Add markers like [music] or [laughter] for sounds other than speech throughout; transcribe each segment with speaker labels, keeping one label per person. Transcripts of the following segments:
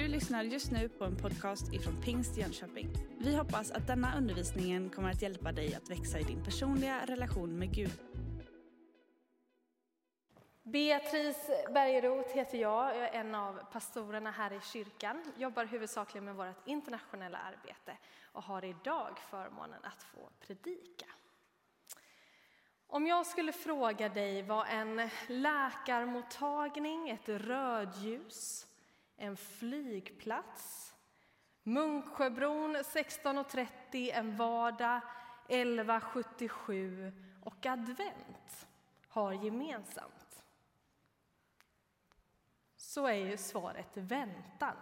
Speaker 1: Du lyssnar just nu på en podcast ifrån Pingst Jönköping. Vi hoppas att denna undervisning kommer att hjälpa dig att växa i din personliga relation med Gud.
Speaker 2: Beatrice Bergeroth heter jag. Jag är en av pastorerna här i kyrkan. Jobbar huvudsakligen med vårt internationella arbete och har idag förmånen att få predika. Om jag skulle fråga dig vad en läkarmottagning, ett rödljus, en flygplats, Munksjöbron 16.30, en vardag 11.77 och advent har gemensamt så är ju svaret väntan.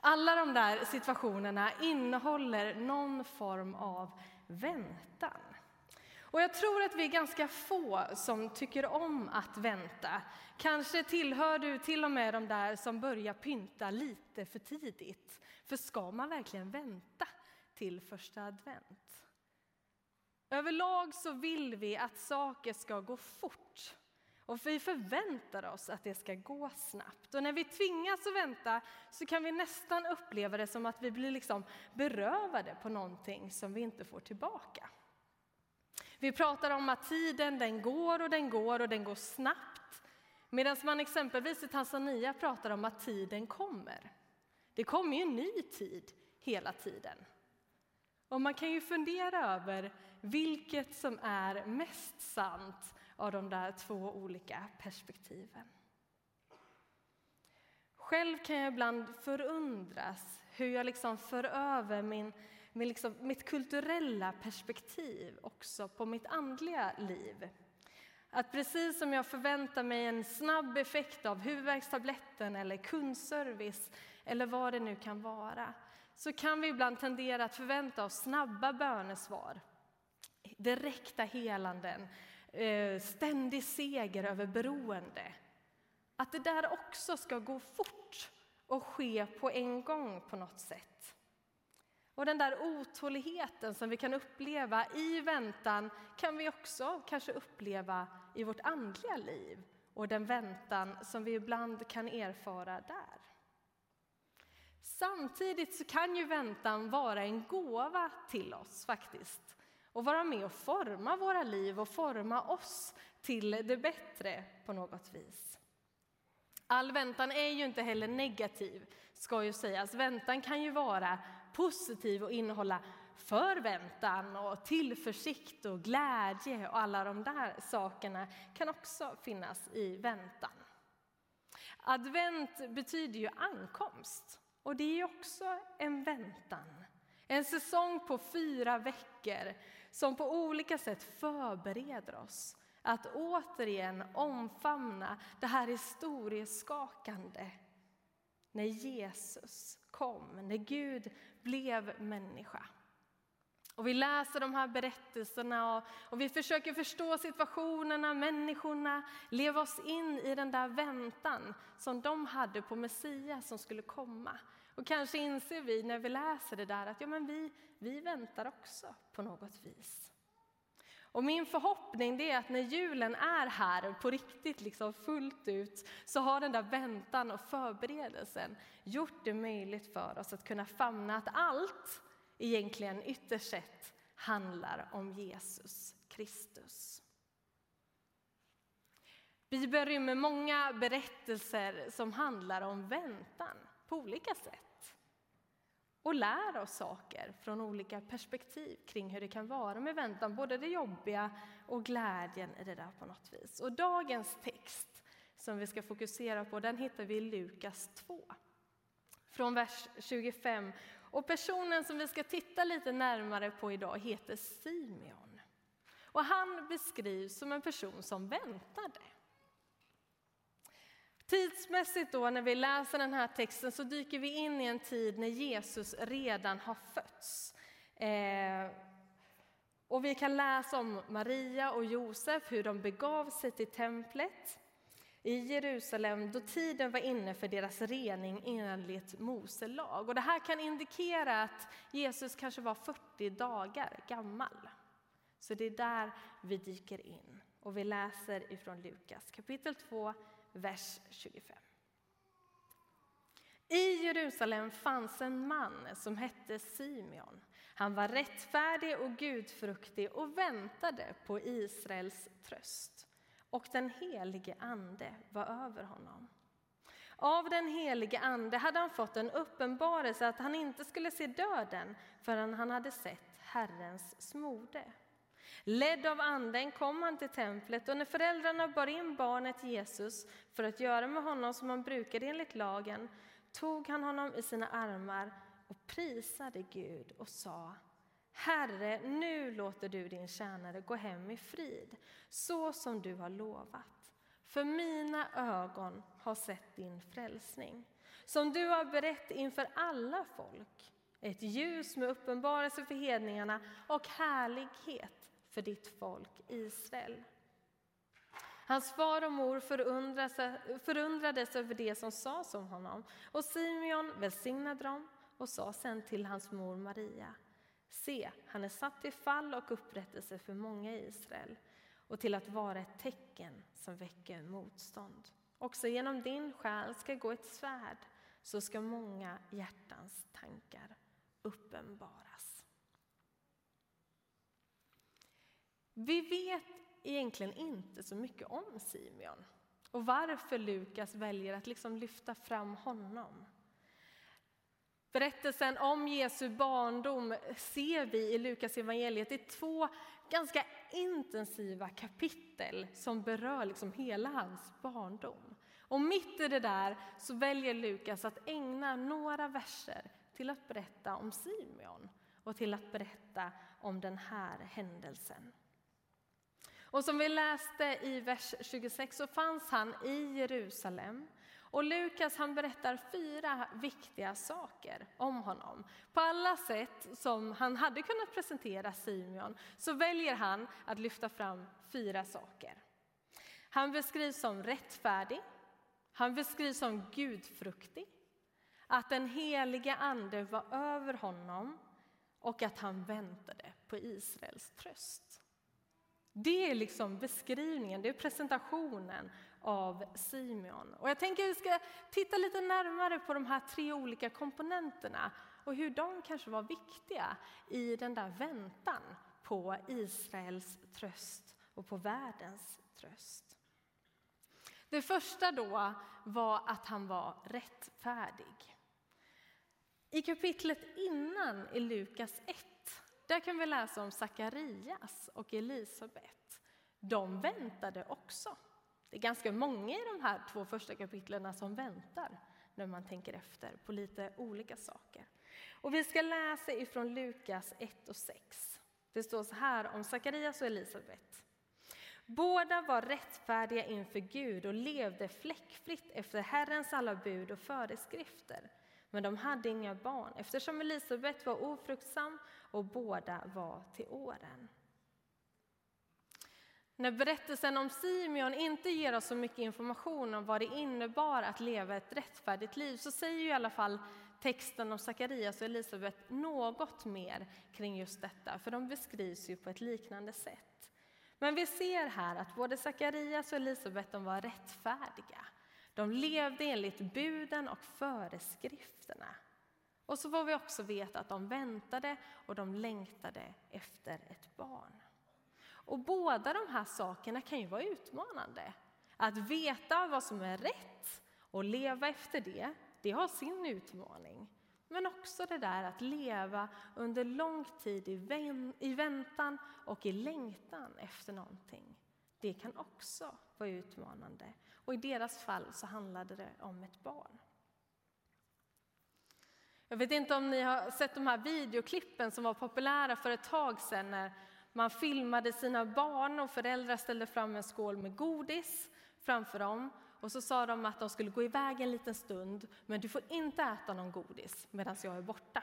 Speaker 2: Alla de där situationerna innehåller någon form av väntan. Och jag tror att vi är ganska få som tycker om att vänta. Kanske tillhör du till och med de där som börjar pynta lite för tidigt. För ska man verkligen vänta till första advent? Överlag så vill vi att saker ska gå fort. Och vi förväntar oss att det ska gå snabbt. Och när vi tvingas att vänta så kan vi nästan uppleva det som att vi blir liksom berövade på någonting som vi inte får tillbaka. Vi pratar om att tiden den går och den går och den går snabbt. Medan man exempelvis i Tanzania pratar om att tiden kommer. Det kommer ju en ny tid hela tiden. Och man kan ju fundera över vilket som är mest sant av de där två olika perspektiven. Själv kan jag ibland förundras hur jag liksom för över min, med liksom, mitt kulturella perspektiv också på mitt andliga liv. Att precis som jag förväntar mig en snabb effekt av huvudvärkstabletten eller kundservice eller vad det nu kan vara, så kan vi ibland tendera att förvänta oss snabba bönesvar, direkta helanden, eh, ständig seger över beroende. Att det där också ska gå fort och ske på en gång på något sätt. Och den där otåligheten som vi kan uppleva i väntan kan vi också kanske uppleva i vårt andliga liv och den väntan som vi ibland kan erfara där. Samtidigt så kan ju väntan vara en gåva till oss faktiskt och vara med och forma våra liv och forma oss till det bättre på något vis. All väntan är ju inte heller negativ, ska ju sägas. Väntan kan ju vara positiv och innehålla förväntan och tillförsikt och glädje och alla de där sakerna kan också finnas i väntan. Advent betyder ju ankomst och det är också en väntan. En säsong på fyra veckor som på olika sätt förbereder oss att återigen omfamna det här historieskakande när Jesus kom, när Gud blev människa. Och vi läser de här berättelserna och, och, vi försöker förstå situationerna, människorna, leva oss in i den där väntan som de hade på Messias som skulle komma. Och kanske inser vi när vi läser det där att ja, men vi, vi väntar också på något vis. Och min förhoppning är att när julen är här på riktigt, liksom fullt ut, så har den där väntan och förberedelsen gjort det möjligt för oss att kunna famna att allt egentligen ytterst sett handlar om Jesus Kristus. Bibeln rymmer många berättelser som handlar om väntan på olika sätt och lär oss saker från olika perspektiv kring hur det kan vara med väntan, både det jobbiga och glädjen i det där på något vis. Och dagens text som vi ska fokusera på, den hittar vi i Lukas 2 från vers 25. Och personen som vi ska titta lite närmare på idag heter Simeon. Och han beskrivs som en person som väntade. Tidsmässigt då när vi läser den här texten så dyker vi in i en tid när Jesus redan har fötts. Eh, och vi kan läsa om Maria och Josef, hur de begav sig till templet i Jerusalem då tiden var inne för deras rening enligt Mose lag. Och det här kan indikera att Jesus kanske var 40 dagar gammal. Så det är där vi dyker in. Och vi läser ifrån Lukas kapitel 2, vers 25. I Jerusalem fanns en man som hette Simeon. Han var rättfärdig och gudfruktig och väntade på Israels tröst. Och den helige Ande var över honom. Av den helige Ande hade han fått en uppenbarelse att han inte skulle se döden förrän han hade sett Herrens smorde. Ledd av Anden kom han till templet och när föräldrarna bar in barnet Jesus för att göra med honom som man brukade enligt lagen tog han honom i sina armar och prisade Gud och sa Herre, nu låter du din tjänare gå hem i frid, så som du har lovat. För mina ögon har sett din frälsning, som du har berett inför alla folk. Ett ljus med uppenbarelse för hedningarna och härlighet för ditt folk Israel. Hans far och mor förundrades över det som sades om honom och Simeon välsignade dem och sa sen till hans mor Maria Se, han är satt till fall och upprättelse för många i Israel och till att vara ett tecken som väcker motstånd. Också genom din själ ska gå ett svärd, så ska många hjärtans tankar uppenbaras. Vi vet egentligen inte så mycket om Simeon och varför Lukas väljer att liksom lyfta fram honom. Berättelsen om Jesu barndom ser vi i Lukas evangeliet i två ganska intensiva kapitel som berör liksom hela hans barndom. Och mitt i det där så väljer Lukas att ägna några verser till att berätta om Simeon och till att berätta om den här händelsen. Och som vi läste i vers 26 så fanns han i Jerusalem och Lukas han berättar fyra viktiga saker om honom. På alla sätt som han hade kunnat presentera Simeon så väljer han att lyfta fram fyra saker. Han beskrivs som rättfärdig, han beskrivs som gudfruktig, att den heliga Ande var över honom och att han väntade på Israels tröst. Det är liksom beskrivningen, det är presentationen av Simeon. Och jag tänker att vi ska titta lite närmare på de här tre olika komponenterna och hur de kanske var viktiga i den där väntan på Israels tröst och på världens tröst. Det första då var att han var rättfärdig. I kapitlet innan i Lukas 1 där kan vi läsa om Sakarias och Elisabet. De väntade också. Det är ganska många i de här två första kapitlen som väntar när man tänker efter på lite olika saker. Och vi ska läsa ifrån Lukas 1 och 6. Det står så här om Sakarias och Elisabet. Båda var rättfärdiga inför Gud och levde fläckfritt efter Herrens alla bud och föreskrifter. Men de hade inga barn eftersom Elisabet var ofruktsam och båda var till åren. När berättelsen om Simeon inte ger oss så mycket information om vad det innebar att leva ett rättfärdigt liv så säger i alla fall texten om Sakarias och Elisabet något mer kring just detta, för de beskrivs ju på ett liknande sätt. Men vi ser här att både Sakarias och Elisabet var rättfärdiga. De levde enligt buden och föreskrifterna. Och så får vi också veta att de väntade och de längtade efter ett barn. Och båda de här sakerna kan ju vara utmanande. Att veta vad som är rätt och leva efter det, det har sin utmaning. Men också det där att leva under lång tid i väntan och i längtan efter någonting. Det kan också vara utmanande. Och i deras fall så handlade det om ett barn. Jag vet inte om ni har sett de här videoklippen som var populära för ett tag sedan när man filmade sina barn och föräldrar ställde fram en skål med godis framför dem och så sa de att de skulle gå iväg en liten stund men du får inte äta någon godis medan jag är borta.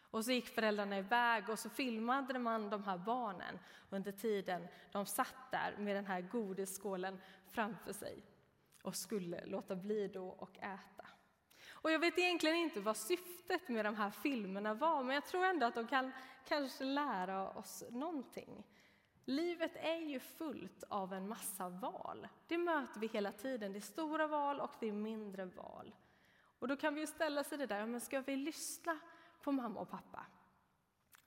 Speaker 2: Och så gick föräldrarna iväg och så filmade man de här barnen under tiden de satt där med den här godisskålen framför sig och skulle låta bli då och äta. Och jag vet egentligen inte vad syftet med de här filmerna var, men jag tror ändå att de kan kanske lära oss någonting. Livet är ju fullt av en massa val. Det möter vi hela tiden. Det är stora val och det är mindre val. Och då kan vi ju ställa sig det där, men ska vi lyssna på mamma och pappa?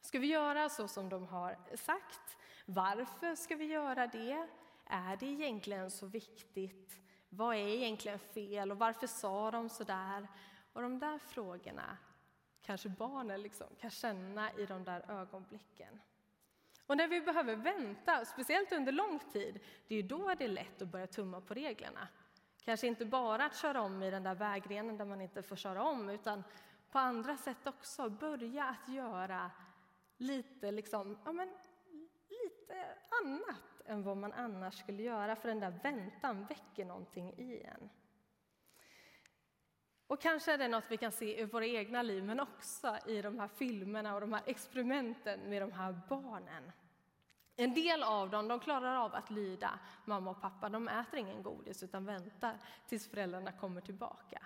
Speaker 2: Ska vi göra så som de har sagt? Varför ska vi göra det? Är det egentligen så viktigt? Vad är egentligen fel och varför sa de så där? Och de där frågorna kanske barnen liksom kan känna i de där ögonblicken. Och när vi behöver vänta, speciellt under lång tid, det är då det är lätt att börja tumma på reglerna. Kanske inte bara att köra om i den där vägrenen där man inte får köra om, utan på andra sätt också. Börja att göra lite, liksom, ja, men, lite annat än vad man annars skulle göra, för den där väntan väcker någonting i en. Och kanske är det något vi kan se i våra egna liv, men också i de här filmerna och de här experimenten med de här barnen. En del av dem de klarar av att lyda mamma och pappa. De äter ingen godis utan väntar tills föräldrarna kommer tillbaka.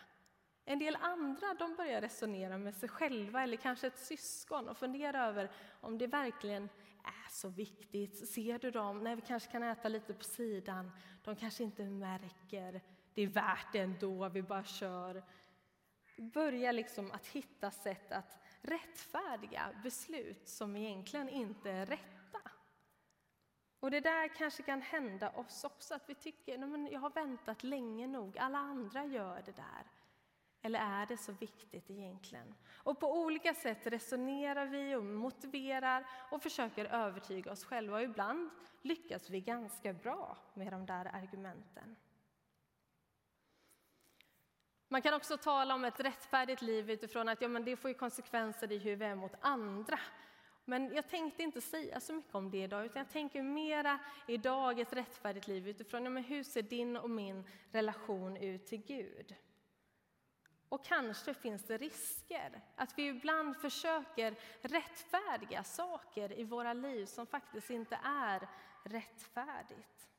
Speaker 2: En del andra de börjar resonera med sig själva eller kanske ett syskon och fundera över om det verkligen är så viktigt. Ser du dem? Nej, vi kanske kan äta lite på sidan. De kanske inte märker. Det är värt det ändå, vi bara kör. Börja liksom att hitta sätt att rättfärdiga beslut som egentligen inte är rätta. Och det där kanske kan hända oss också, att vi tycker att jag har väntat länge nog, alla andra gör det där. Eller är det så viktigt egentligen? Och på olika sätt resonerar vi och motiverar och försöker övertyga oss själva. Och ibland lyckas vi ganska bra med de där argumenten. Man kan också tala om ett rättfärdigt liv utifrån att ja, men det får konsekvenser i hur vi är mot andra. Men jag tänkte inte säga så mycket om det idag, utan jag tänker mera idag ett rättfärdigt liv utifrån ja, men hur ser din och min relation ut till Gud? Och kanske finns det risker att vi ibland försöker rättfärdiga saker i våra liv som faktiskt inte är rättfärdigt.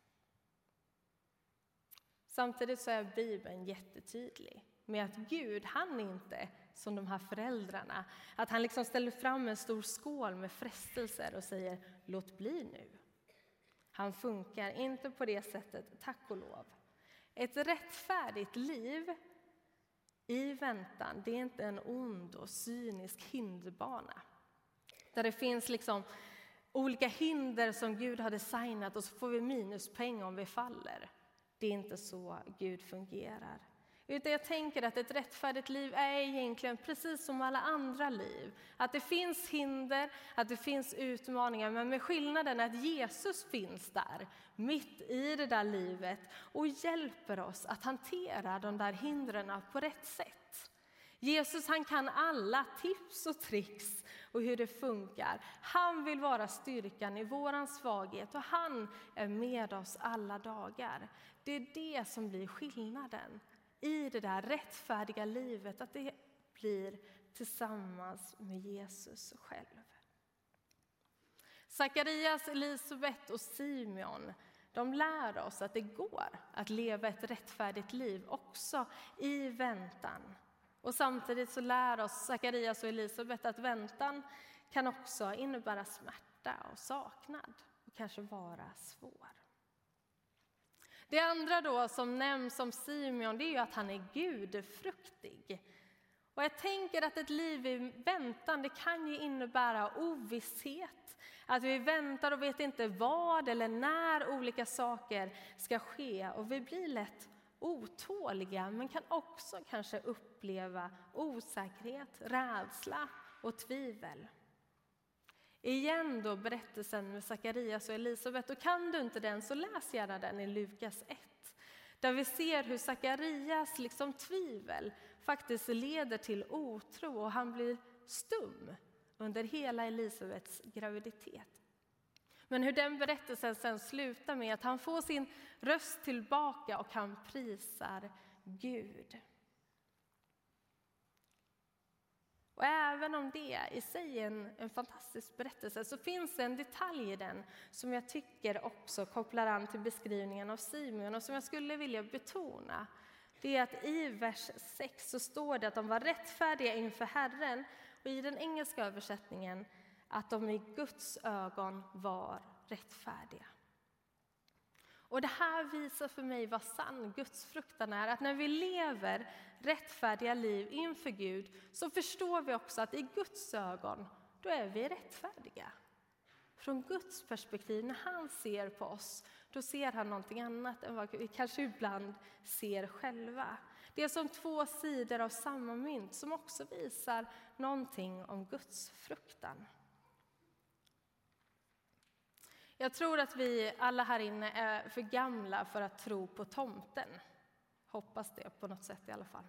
Speaker 2: Samtidigt så är Bibeln jättetydlig med att Gud, han är inte som de här föräldrarna. Att han liksom ställer fram en stor skål med frestelser och säger låt bli nu. Han funkar inte på det sättet, tack och lov. Ett rättfärdigt liv i väntan, det är inte en ond och cynisk hinderbana. Där det finns liksom olika hinder som Gud har designat och så får vi minuspoäng om vi faller. Det är inte så Gud fungerar. Utan jag tänker att ett rättfärdigt liv är egentligen precis som alla andra liv. Att det finns hinder, att det finns utmaningar, men med skillnaden att Jesus finns där, mitt i det där livet och hjälper oss att hantera de där hindren på rätt sätt. Jesus han kan alla tips och tricks och hur det funkar. Han vill vara styrkan i vår svaghet och han är med oss alla dagar. Det är det som blir skillnaden i det där rättfärdiga livet, att det blir tillsammans med Jesus själv. Sakarias, Elisabet och Simeon de lär oss att det går att leva ett rättfärdigt liv också i väntan. Och samtidigt så lär oss Sakarias och Elisabet att väntan kan också innebära smärta och saknad och kanske vara svår. Det andra då som nämns om Simeon det är att han är gudfruktig. Och jag tänker att ett liv i väntan det kan ju innebära ovisshet. Att vi väntar och vet inte vad eller när olika saker ska ske. Och vi blir lätt otåliga men kan också kanske uppleva osäkerhet, rädsla och tvivel. Igen då berättelsen med Sakarias och Elisabet. Och kan du inte den så läs gärna den i Lukas 1. Där vi ser hur Sakarias liksom tvivel faktiskt leder till otro och han blir stum under hela Elisabets graviditet. Men hur den berättelsen sen slutar med att han får sin röst tillbaka och han prisar Gud. Och även om det i sig är en, en fantastisk berättelse så finns det en detalj i den som jag tycker också kopplar an till beskrivningen av Simeon och som jag skulle vilja betona. Det är att i vers 6 så står det att de var rättfärdiga inför Herren och i den engelska översättningen att de i Guds ögon var rättfärdiga. Och det här visar för mig vad sann gudsfruktan är, att när vi lever rättfärdiga liv inför Gud så förstår vi också att i Guds ögon, då är vi rättfärdiga. Från Guds perspektiv, när han ser på oss, då ser han någonting annat än vad vi kanske ibland ser själva. Det är som två sidor av samma mynt som också visar någonting om Guds fruktan. Jag tror att vi alla här inne är för gamla för att tro på tomten. Hoppas det på något sätt i alla fall.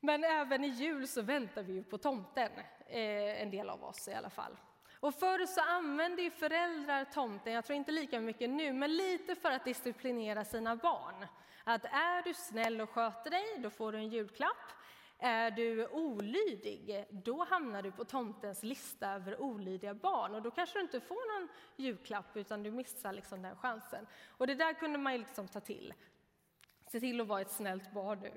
Speaker 2: Men även i jul så väntar vi ju på tomten, eh, en del av oss i alla fall. Och förr så använde ju föräldrar tomten, jag tror inte lika mycket nu, men lite för att disciplinera sina barn. Att är du snäll och sköter dig, då får du en julklapp. Är du olydig, då hamnar du på tomtens lista över olydiga barn och då kanske du inte får någon julklapp utan du missar liksom den chansen. Och det där kunde man liksom ta till. Se till att vara ett snällt barn nu.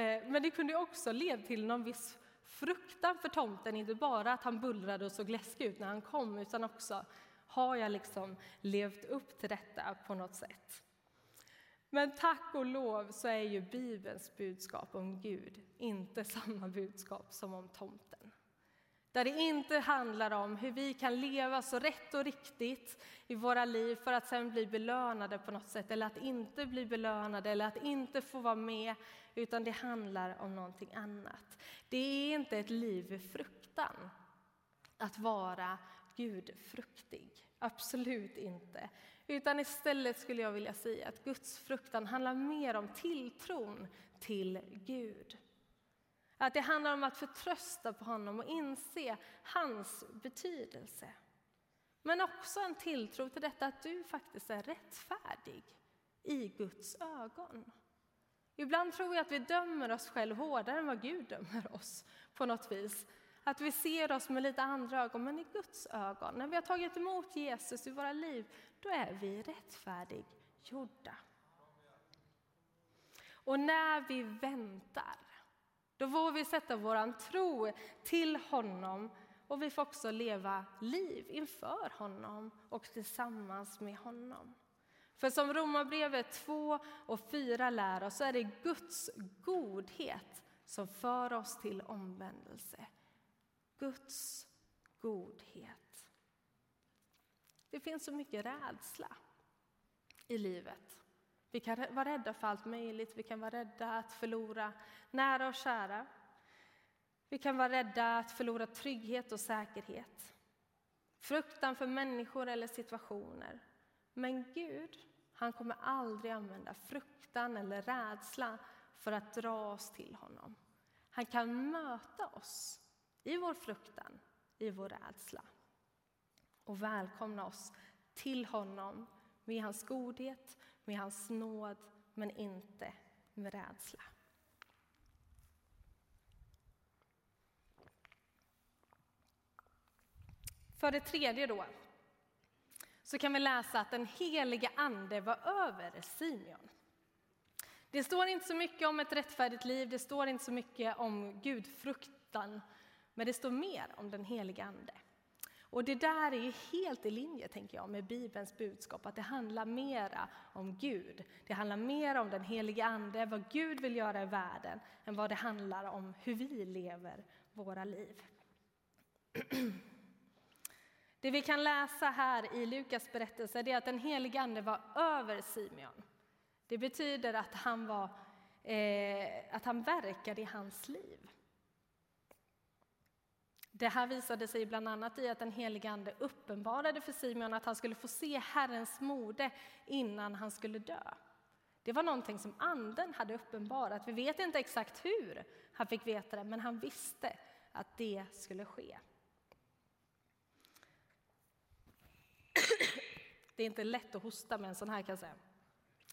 Speaker 2: Eh, men det kunde också leda till någon viss fruktan för tomten, inte bara att han bullrade och såg läskig ut när han kom, utan också har jag liksom levt upp till detta på något sätt? Men tack och lov så är ju Bibelns budskap om Gud inte [laughs] samma budskap som om tomten. Där det inte handlar om hur vi kan leva så rätt och riktigt i våra liv för att sen bli belönade på något sätt, eller att inte bli belönade, eller att inte få vara med, utan det handlar om någonting annat. Det är inte ett liv i fruktan att vara gudfruktig. Absolut inte. Utan istället skulle jag vilja säga att Guds fruktan handlar mer om tilltron till Gud. Att det handlar om att förtrösta på honom och inse hans betydelse. Men också en tilltro till detta att du faktiskt är rättfärdig i Guds ögon. Ibland tror jag att vi dömer oss själva hårdare än vad Gud dömer oss på något vis. Att vi ser oss med lite andra ögon, men i Guds ögon. När vi har tagit emot Jesus i våra liv, då är vi rättfärdiggjorda. Och när vi väntar, då får vi sätta vår tro till honom och vi får också leva liv inför honom och tillsammans med honom. För som Romarbrevet 2 och 4 lär oss så är det Guds godhet som för oss till omvändelse. Guds godhet. Det finns så mycket rädsla i livet. Vi kan vara rädda för allt möjligt. Vi kan vara rädda att förlora nära och kära. Vi kan vara rädda att förlora trygghet och säkerhet. Fruktan för människor eller situationer. Men Gud, han kommer aldrig använda fruktan eller rädsla för att dra oss till honom. Han kan möta oss i vår fruktan, i vår rädsla och välkomna oss till honom med hans godhet, med hans nåd, men inte med rädsla. För det tredje då, så kan vi läsa att den helige Ande var över Simeon. Det står inte så mycket om ett rättfärdigt liv, det står inte så mycket om gudfruktan, men det står mer om den helige Ande. Och det där är ju helt i linje, tänker jag, med Bibelns budskap, att det handlar mera om Gud. Det handlar mer om den helige Ande, vad Gud vill göra i världen, än vad det handlar om hur vi lever våra liv. Det vi kan läsa här i Lukas berättelse är att den helige Ande var över Simeon. Det betyder att han, var, eh, att han verkade i hans liv. Det här visade sig bland annat i att den helige Ande uppenbarade för Simeon att han skulle få se Herrens mode innan han skulle dö. Det var någonting som Anden hade uppenbarat. Vi vet inte exakt hur han fick veta det, men han visste att det skulle ske. Det är inte lätt att hosta med en sån här kan jag säga.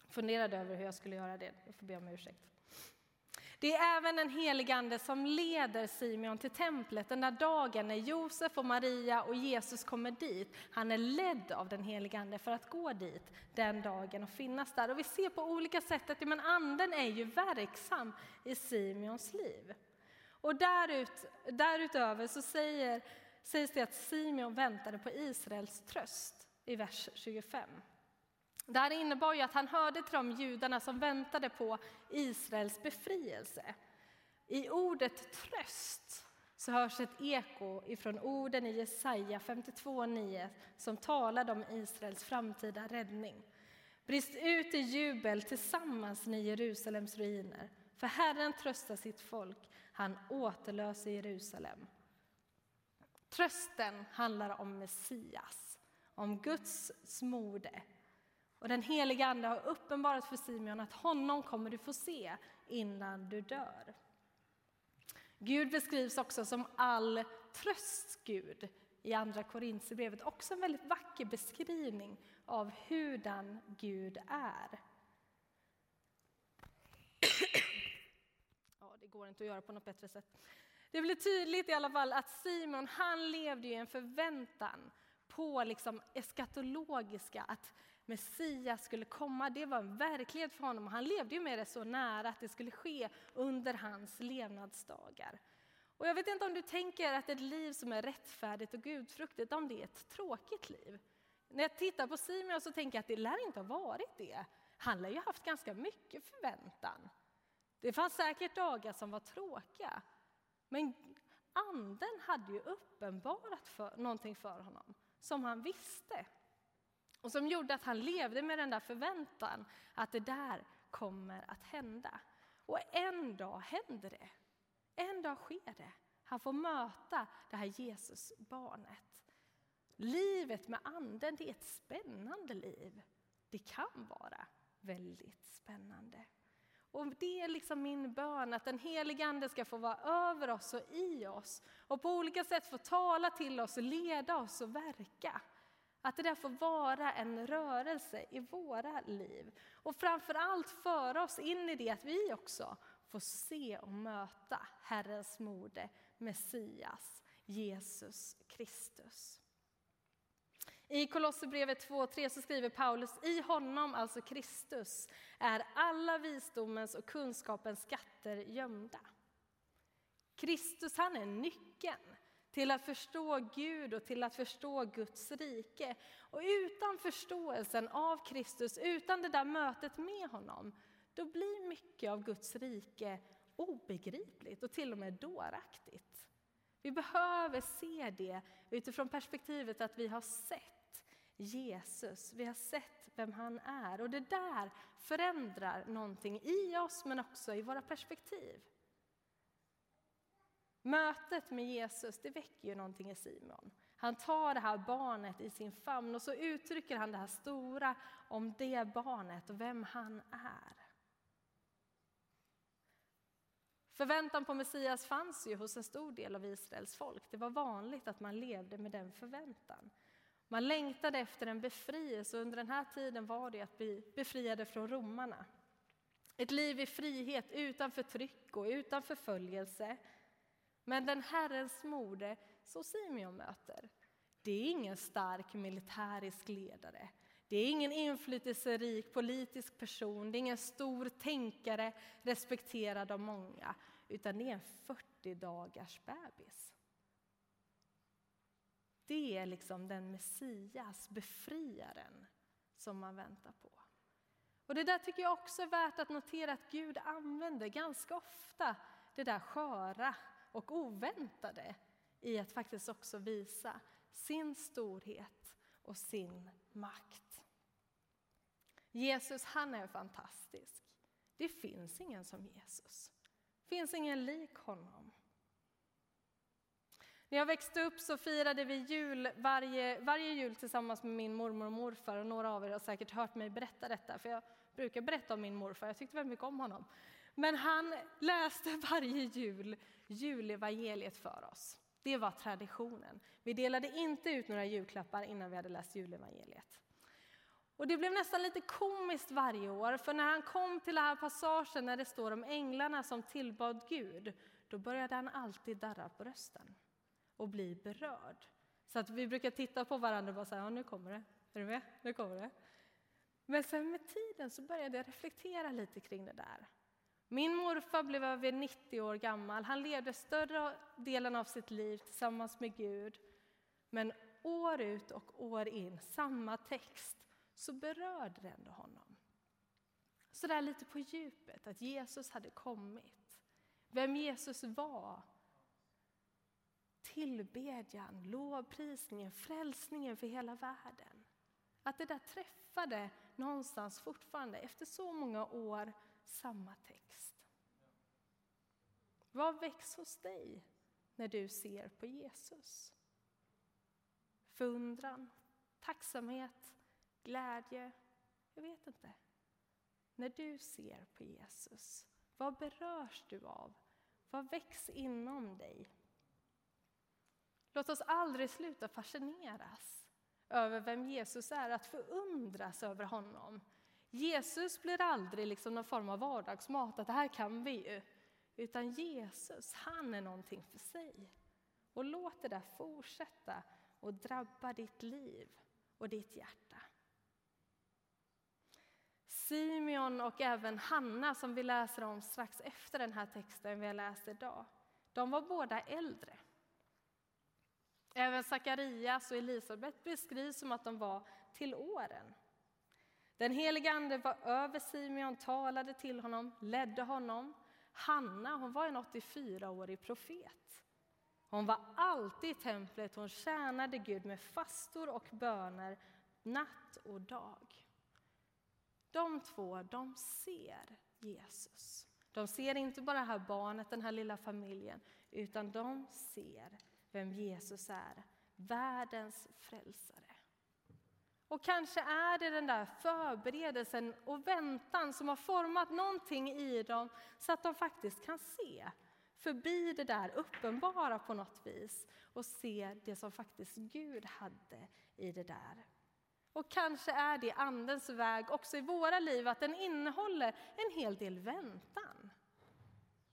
Speaker 2: Funderade över hur jag skulle göra det, jag får be om ursäkt. Det är även den helige Ande som leder Simeon till templet den där dagen när Josef och Maria och Jesus kommer dit. Han är ledd av den helige Ande för att gå dit den dagen och finnas där. Och vi ser på olika sätt att men anden är ju verksam i Simeons liv. Och därut, därutöver så säger, sägs det att Simeon väntade på Israels tröst i vers 25. Det här innebar ju att han hörde till de judarna som väntade på Israels befrielse. I ordet tröst så hörs ett eko ifrån orden i Jesaja 52.9 som talade om Israels framtida räddning. Brist ut i jubel tillsammans, ni Jerusalems ruiner. För Herren tröstar sitt folk, han återlöser Jerusalem. Trösten handlar om Messias, om Guds smorde. Och den heliga Ande har uppenbarat för Simeon att honom kommer du få se innan du dör. Gud beskrivs också som all trösts Gud i Andra Korintierbrevet. Också en väldigt vacker beskrivning av hurdan Gud är. Ja, det går inte att göra på något bättre sätt. Det blir tydligt i alla fall att Simon han levde i en förväntan på liksom eskatologiska, att Messias skulle komma. Det var en verklighet för honom. Han levde ju med det så nära att det skulle ske under hans levnadsdagar. Och jag vet inte om du tänker att ett liv som är rättfärdigt och gudfruktigt, om det är ett tråkigt liv. När jag tittar på Simeon så tänker jag att det lär inte ha varit det. Han lär ju haft ganska mycket förväntan. Det fanns säkert dagar som var tråkiga. Men anden hade ju uppenbarat för, någonting för honom som han visste. Och som gjorde att han levde med den där förväntan att det där kommer att hända. Och en dag händer det. En dag sker det. Han får möta det här Jesusbarnet. Livet med anden, det är ett spännande liv. Det kan vara väldigt spännande. Och Det är liksom min bön, att den helige Ande ska få vara över oss och i oss och på olika sätt få tala till oss, leda oss och verka. Att det där får vara en rörelse i våra liv. Och framför allt föra oss in i det att vi också får se och möta Herrens mode, Messias, Jesus Kristus. I Kolosserbrevet 2.3 så skriver Paulus, i honom, alltså Kristus, är alla visdomens och kunskapens skatter gömda. Kristus han är nyckeln till att förstå Gud och till att förstå Guds rike. Och utan förståelsen av Kristus, utan det där mötet med honom, då blir mycket av Guds rike obegripligt och till och med dåraktigt. Vi behöver se det utifrån perspektivet att vi har sett Jesus, vi har sett vem han är. Och det där förändrar någonting i oss men också i våra perspektiv. Mötet med Jesus det väcker ju någonting i Simon. Han tar det här barnet i sin famn och så uttrycker han det här stora om det barnet och vem han är. Förväntan på Messias fanns ju hos en stor del av Israels folk. Det var vanligt att man levde med den förväntan. Man längtade efter en befrielse och under den här tiden var det att bli befriade från romarna. Ett liv i frihet utan förtryck och utan förföljelse. Men den Herrens mode som Simeon möter, det är ingen stark militärisk ledare. Det är ingen inflytelserik politisk person, det är ingen stor tänkare respekterad av många, utan det är en 40 dagars bebis. Det är liksom den Messias, befriaren, som man väntar på. Och Det där tycker jag också är värt att notera att Gud använder ganska ofta det där sköra och oväntade i att faktiskt också visa sin storhet och sin makt. Jesus, han är fantastisk. Det finns ingen som Jesus. Det finns ingen lik honom. När jag växte upp så firade vi jul varje, varje jul tillsammans med min mormor och morfar. Och några av er har säkert hört mig berätta detta, för jag brukar berätta om min morfar. Jag tyckte väldigt mycket om honom. Men han läste [laughs] varje jul julevangeliet för oss. Det var traditionen. Vi delade inte ut några julklappar innan vi hade läst julevangeliet. Och det blev nästan lite komiskt varje år, för när han kom till den här passagen när det står om änglarna som tillbad Gud, då började han alltid darra på rösten och bli berörd. Så att vi brukar titta på varandra och bara säga, ja, nu kommer det. Är du med? Nu kommer det. Men sen med tiden så började jag reflektera lite kring det där. Min morfar blev över 90 år gammal. Han levde större delen av sitt liv tillsammans med Gud. Men år ut och år in, samma text, så berörde det ändå honom. Så där lite på djupet, att Jesus hade kommit. Vem Jesus var. Tillbedjan, lovprisningen, frälsningen för hela världen. Att det där träffade någonstans fortfarande, efter så många år, samma text. Vad väcks hos dig när du ser på Jesus? Förundran, tacksamhet, glädje? Jag vet inte. När du ser på Jesus, vad berörs du av? Vad väcks inom dig? Låt oss aldrig sluta fascineras över vem Jesus är, att förundras över honom. Jesus blir aldrig liksom någon form av vardagsmat, att det här kan vi ju. Utan Jesus, han är någonting för sig. Och låt det där fortsätta och drabba ditt liv och ditt hjärta. Simeon och även Hanna, som vi läser om strax efter den här texten vi har läst idag, de var båda äldre. Även Sakarias och Elisabet beskrivs som att de var till åren. Den helige Ande var över Simeon, talade till honom, ledde honom. Hanna hon var en 84-årig profet. Hon var alltid i templet, hon tjänade Gud med fastor och böner natt och dag. De två, de ser Jesus. De ser inte bara det här barnet, den här lilla familjen, utan de ser vem Jesus är, världens frälsare. Och kanske är det den där förberedelsen och väntan som har format någonting i dem så att de faktiskt kan se förbi det där uppenbara på något vis och se det som faktiskt Gud hade i det där. Och kanske är det Andens väg också i våra liv, att den innehåller en hel del väntan.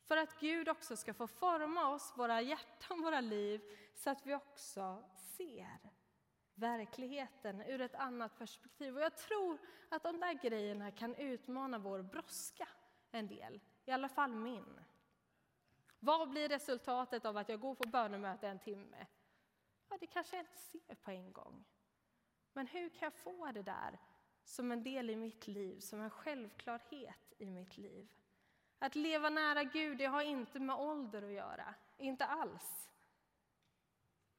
Speaker 2: För att Gud också ska få forma oss, våra hjärtan, våra liv, så att vi också ser verkligheten ur ett annat perspektiv. Och jag tror att de där grejerna kan utmana vår brådska en del, i alla fall min. Vad blir resultatet av att jag går på bönemöte en timme? Ja, det kanske jag inte ser på en gång. Men hur kan jag få det där som en del i mitt liv, som en självklarhet i mitt liv? Att leva nära Gud, det har inte med ålder att göra, inte alls.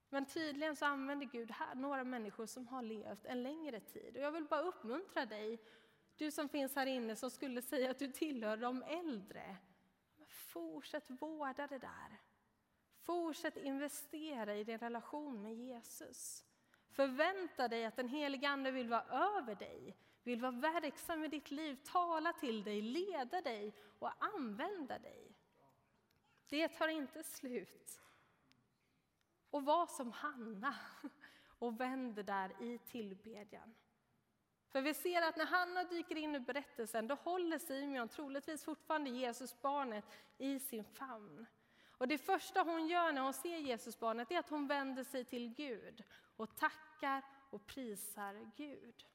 Speaker 2: Men tydligen så använder Gud här några människor som har levt en längre tid. Och jag vill bara uppmuntra dig, du som finns här inne som skulle säga att du tillhör de äldre. Fortsätt vårda det där. Fortsätt investera i din relation med Jesus. Förvänta dig att den helige Ande vill vara över dig, vill vara verksam i ditt liv, tala till dig, leda dig och använda dig. Det tar inte slut. Och var som Hanna [laughs] och vänd där i tillbedjan. För vi ser att när Hanna dyker in i berättelsen, då håller Simeon troligtvis fortfarande Jesusbarnet i sin famn. Och det första hon gör när hon ser Jesusbarnet är att hon vänder sig till Gud och tackar och prisar Gud.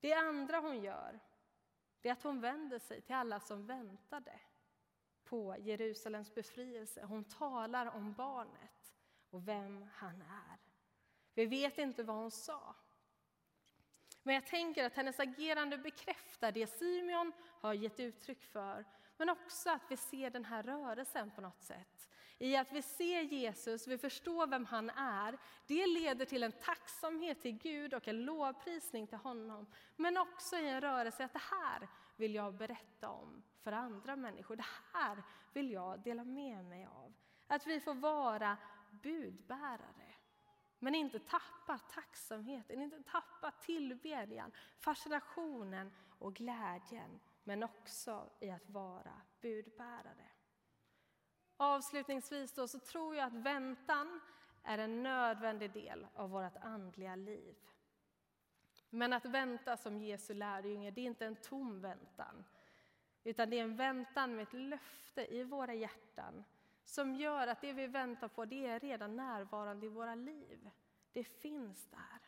Speaker 2: Det andra hon gör är att hon vänder sig till alla som väntade på Jerusalems befrielse. Hon talar om barnet och vem han är. Vi vet inte vad hon sa. Men jag tänker att hennes agerande bekräftar det Simeon har gett uttryck för men också att vi ser den här rörelsen på något sätt. I att vi ser Jesus, vi förstår vem han är. Det leder till en tacksamhet till Gud och en lovprisning till honom. Men också i en rörelse att det här vill jag berätta om för andra människor. Det här vill jag dela med mig av. Att vi får vara budbärare. Men inte tappa tacksamheten, inte tappa tillbedjan, fascinationen och glädjen men också i att vara budbärare. Avslutningsvis då, så tror jag att väntan är en nödvändig del av vårt andliga liv. Men att vänta som Jesu lärjunge, det är inte en tom väntan. Utan det är en väntan med ett löfte i våra hjärtan som gör att det vi väntar på, det är redan närvarande i våra liv. Det finns där.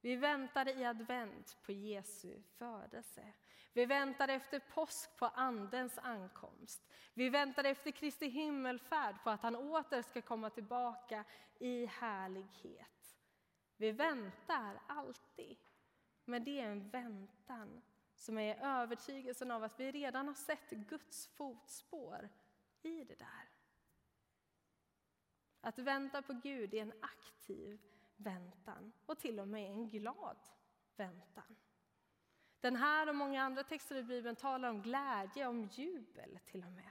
Speaker 2: Vi väntar i advent på Jesu födelse. Vi väntar efter påsk på Andens ankomst. Vi väntar efter Kristi himmelfärd på att han åter ska komma tillbaka i härlighet. Vi väntar alltid. Men det är en väntan som är övertygelsen av att vi redan har sett Guds fotspår i det där. Att vänta på Gud är en aktiv väntan och till och med en glad väntan. Den här och många andra texter i Bibeln talar om glädje, om jubel till och med.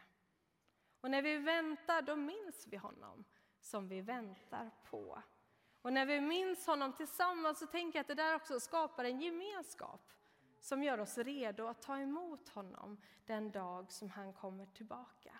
Speaker 2: Och när vi väntar, då minns vi honom som vi väntar på. Och när vi minns honom tillsammans så tänker jag att det där också skapar en gemenskap som gör oss redo att ta emot honom den dag som han kommer tillbaka.